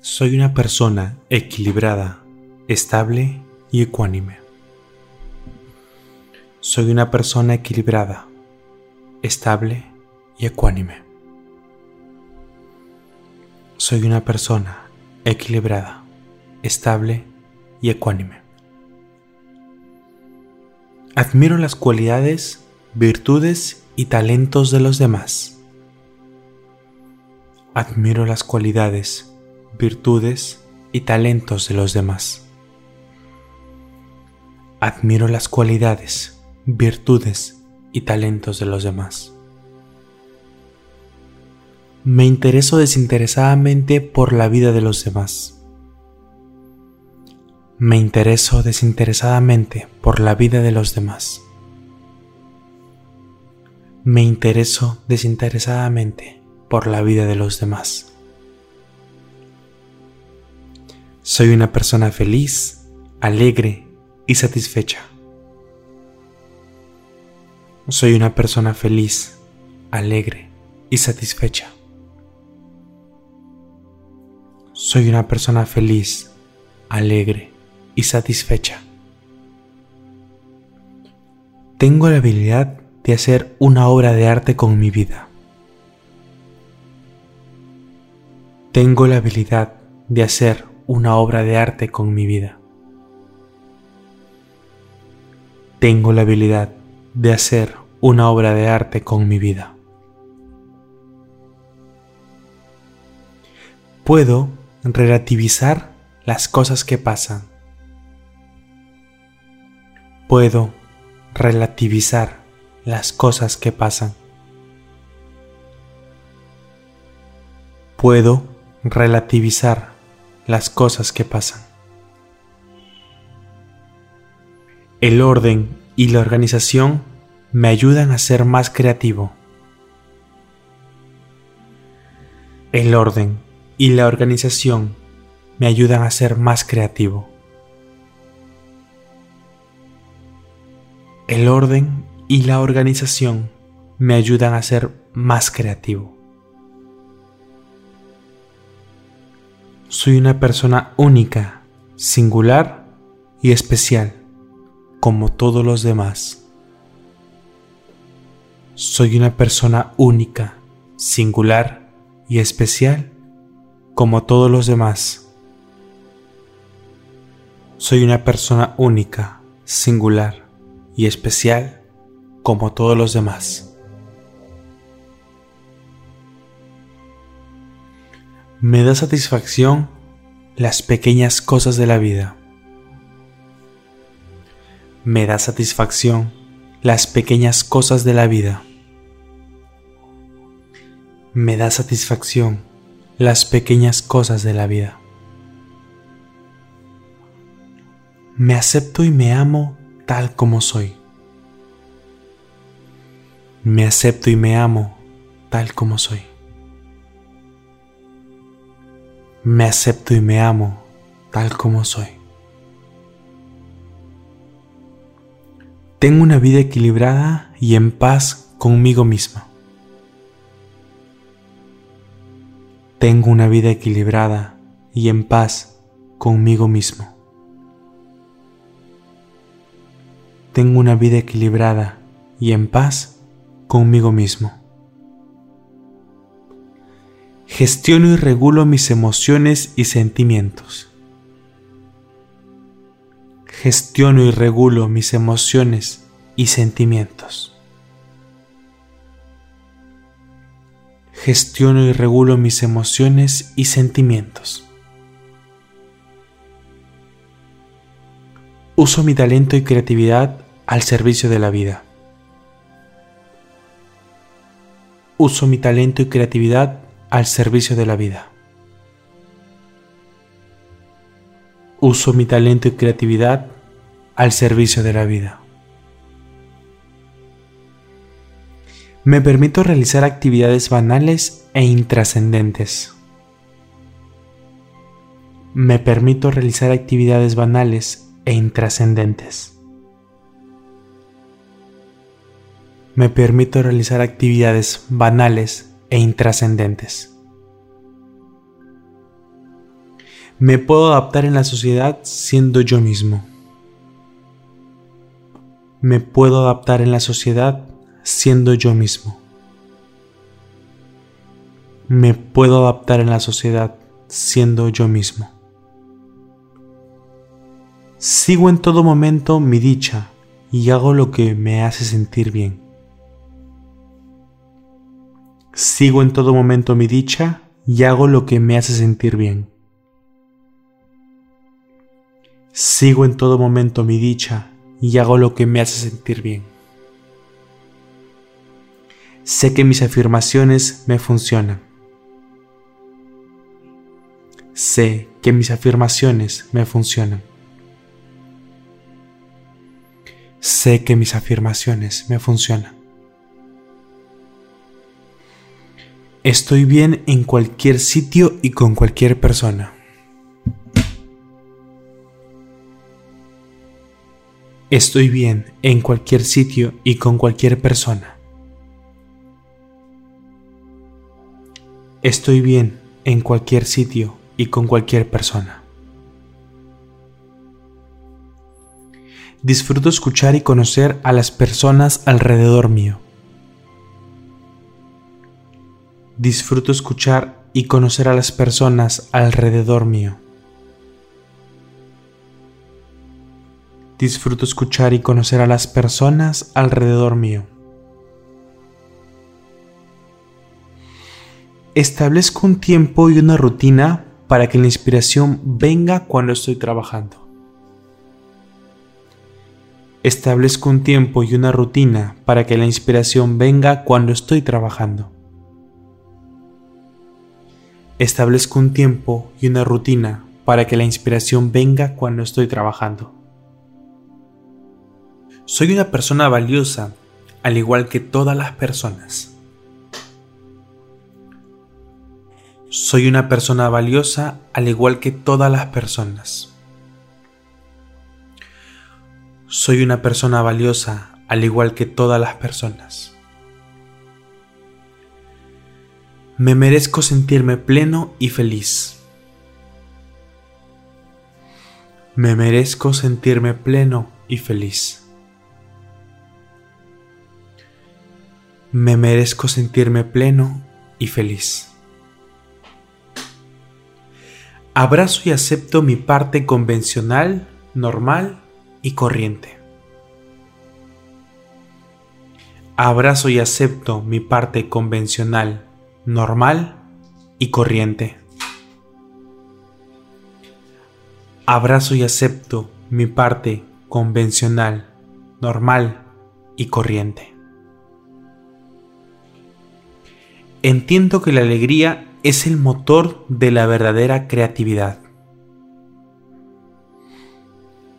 Soy una persona equilibrada, estable y ecuánime. Soy una persona equilibrada, estable y ecuánime. Soy una persona equilibrada, estable y ecuánime. Admiro las cualidades, virtudes y talentos de los demás. Admiro las cualidades, virtudes y talentos de los demás. Admiro las cualidades, virtudes y talentos de los demás. Me intereso desinteresadamente por la vida de los demás. Me intereso desinteresadamente por la vida de los demás. Me intereso desinteresadamente por la vida de los demás. Soy una persona feliz, alegre y satisfecha. Soy una persona feliz, alegre y satisfecha. Soy una persona feliz, alegre y satisfecha. Tengo la habilidad de hacer una obra de arte con mi vida. Tengo la habilidad de hacer una obra de arte con mi vida. Tengo la habilidad de hacer una obra de arte con mi vida. Puedo relativizar las cosas que pasan. Puedo relativizar las cosas que pasan. Puedo relativizar las cosas que pasan. El orden y la organización me ayudan a ser más creativo. El orden y la organización me ayudan a ser más creativo. El orden y la organización me ayudan a ser más creativo. Soy una persona única, singular y especial, como todos los demás. Soy una persona única, singular y especial, como todos los demás. Soy una persona única, singular y especial, como todos los demás. Me da satisfacción las pequeñas cosas de la vida. Me da satisfacción las pequeñas cosas de la vida. Me da satisfacción las pequeñas cosas de la vida. Me acepto y me amo tal como soy. Me acepto y me amo tal como soy. Me acepto y me amo tal como soy. Tengo una vida equilibrada y en paz conmigo misma. Tengo una vida equilibrada y en paz conmigo mismo. Tengo una vida equilibrada y en paz conmigo mismo. Gestiono y regulo mis emociones y sentimientos. Gestiono y regulo mis emociones y sentimientos. Gestiono y regulo mis emociones y sentimientos. Uso mi talento y creatividad al servicio de la vida. Uso mi talento y creatividad al servicio de la vida. Uso mi talento y creatividad al servicio de la vida. Me permito realizar actividades banales e intrascendentes. Me permito realizar actividades banales e intrascendentes. Me permito realizar actividades banales e intrascendentes. Me puedo adaptar en la sociedad siendo yo mismo. Me puedo adaptar en la sociedad siendo yo mismo. Me puedo adaptar en la sociedad siendo yo mismo. Sigo en todo momento mi dicha y hago lo que me hace sentir bien. Sigo en todo momento mi dicha y hago lo que me hace sentir bien. Sigo en todo momento mi dicha y hago lo que me hace sentir bien. Sé que mis afirmaciones me funcionan. Sé que mis afirmaciones me funcionan. Sé que mis afirmaciones me funcionan. Estoy bien en cualquier sitio y con cualquier persona. Estoy bien en cualquier sitio y con cualquier persona. Estoy bien en cualquier sitio y con cualquier persona. Disfruto escuchar y conocer a las personas alrededor mío. Disfruto escuchar y conocer a las personas alrededor mío. Disfruto escuchar y conocer a las personas alrededor mío. Establezco un tiempo y una rutina para que la inspiración venga cuando estoy trabajando. Establezco un tiempo y una rutina para que la inspiración venga cuando estoy trabajando. Establezco un tiempo y una rutina para que la inspiración venga cuando estoy trabajando. Soy una persona valiosa, al igual que todas las personas. Soy una persona valiosa, al igual que todas las personas. Soy una persona valiosa, al igual que todas las personas. Me merezco sentirme pleno y feliz. Me merezco sentirme pleno y feliz. me merezco sentirme pleno y feliz. Abrazo y acepto mi parte convencional, normal y corriente. Abrazo y acepto mi parte convencional, normal y corriente. Abrazo y acepto mi parte convencional, normal y corriente. Entiendo que la alegría es el motor de la verdadera creatividad.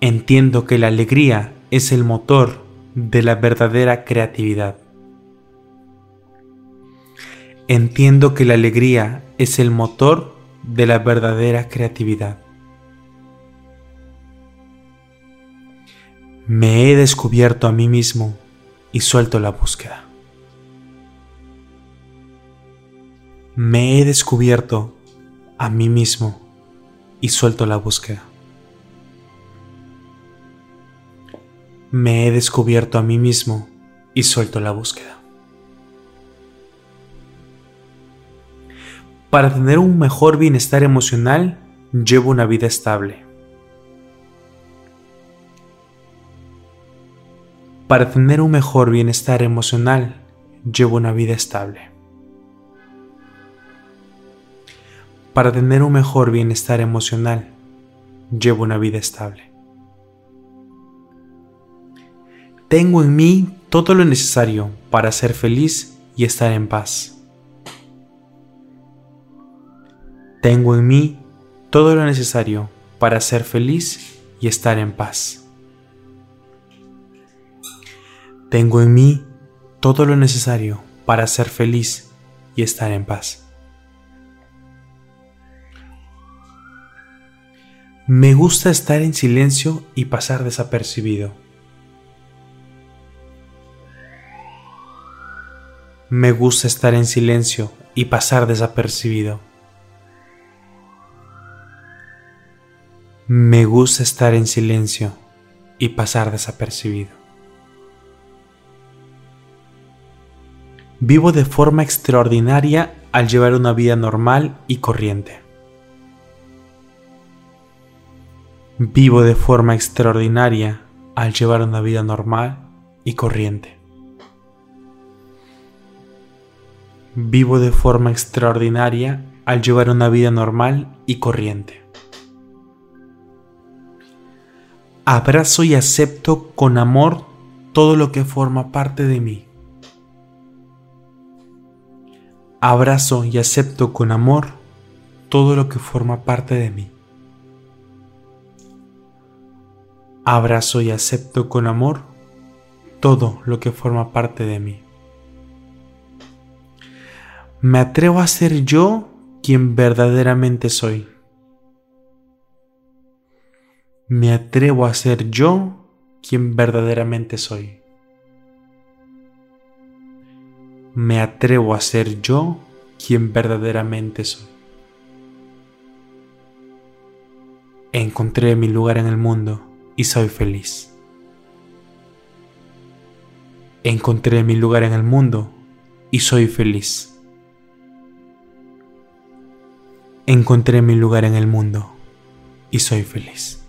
Entiendo que la alegría es el motor de la verdadera creatividad. Entiendo que la alegría es el motor de la verdadera creatividad. Me he descubierto a mí mismo y suelto la búsqueda. me he descubierto a mí mismo y suelto la búsqueda. Me he descubierto a mí mismo y suelto la búsqueda. Para tener un mejor bienestar emocional, llevo una vida estable. Para tener un mejor bienestar emocional, llevo una vida estable. Para tener un mejor bienestar emocional, llevo una vida estable. Tengo en mí todo lo necesario para ser feliz y estar en paz. Tengo en mí todo lo necesario para ser feliz y estar en paz. Tengo en mí todo lo necesario para ser feliz y estar en paz. Me gusta estar en silencio y pasar desapercibido. Me gusta estar en silencio y pasar desapercibido. Me gusta estar en silencio y pasar desapercibido. Vivo de forma extraordinaria al llevar una vida normal y corriente. Vivo de forma extraordinaria al llevar una vida normal y corriente. Vivo de forma extraordinaria al llevar una vida normal y corriente. Abrazo y acepto con amor todo lo que forma parte de mí. Abrazo y acepto con amor todo lo que forma parte de mí. Abrazo y acepto con amor todo lo que forma parte de mí. Me atrevo a ser yo quien verdaderamente soy. Me atrevo a ser yo quien verdaderamente soy. Me atrevo a ser yo quien verdaderamente soy. Encontré mi lugar en el mundo y soy feliz. Encontré mi lugar en el mundo y soy feliz. Encontré mi lugar en el mundo y soy feliz.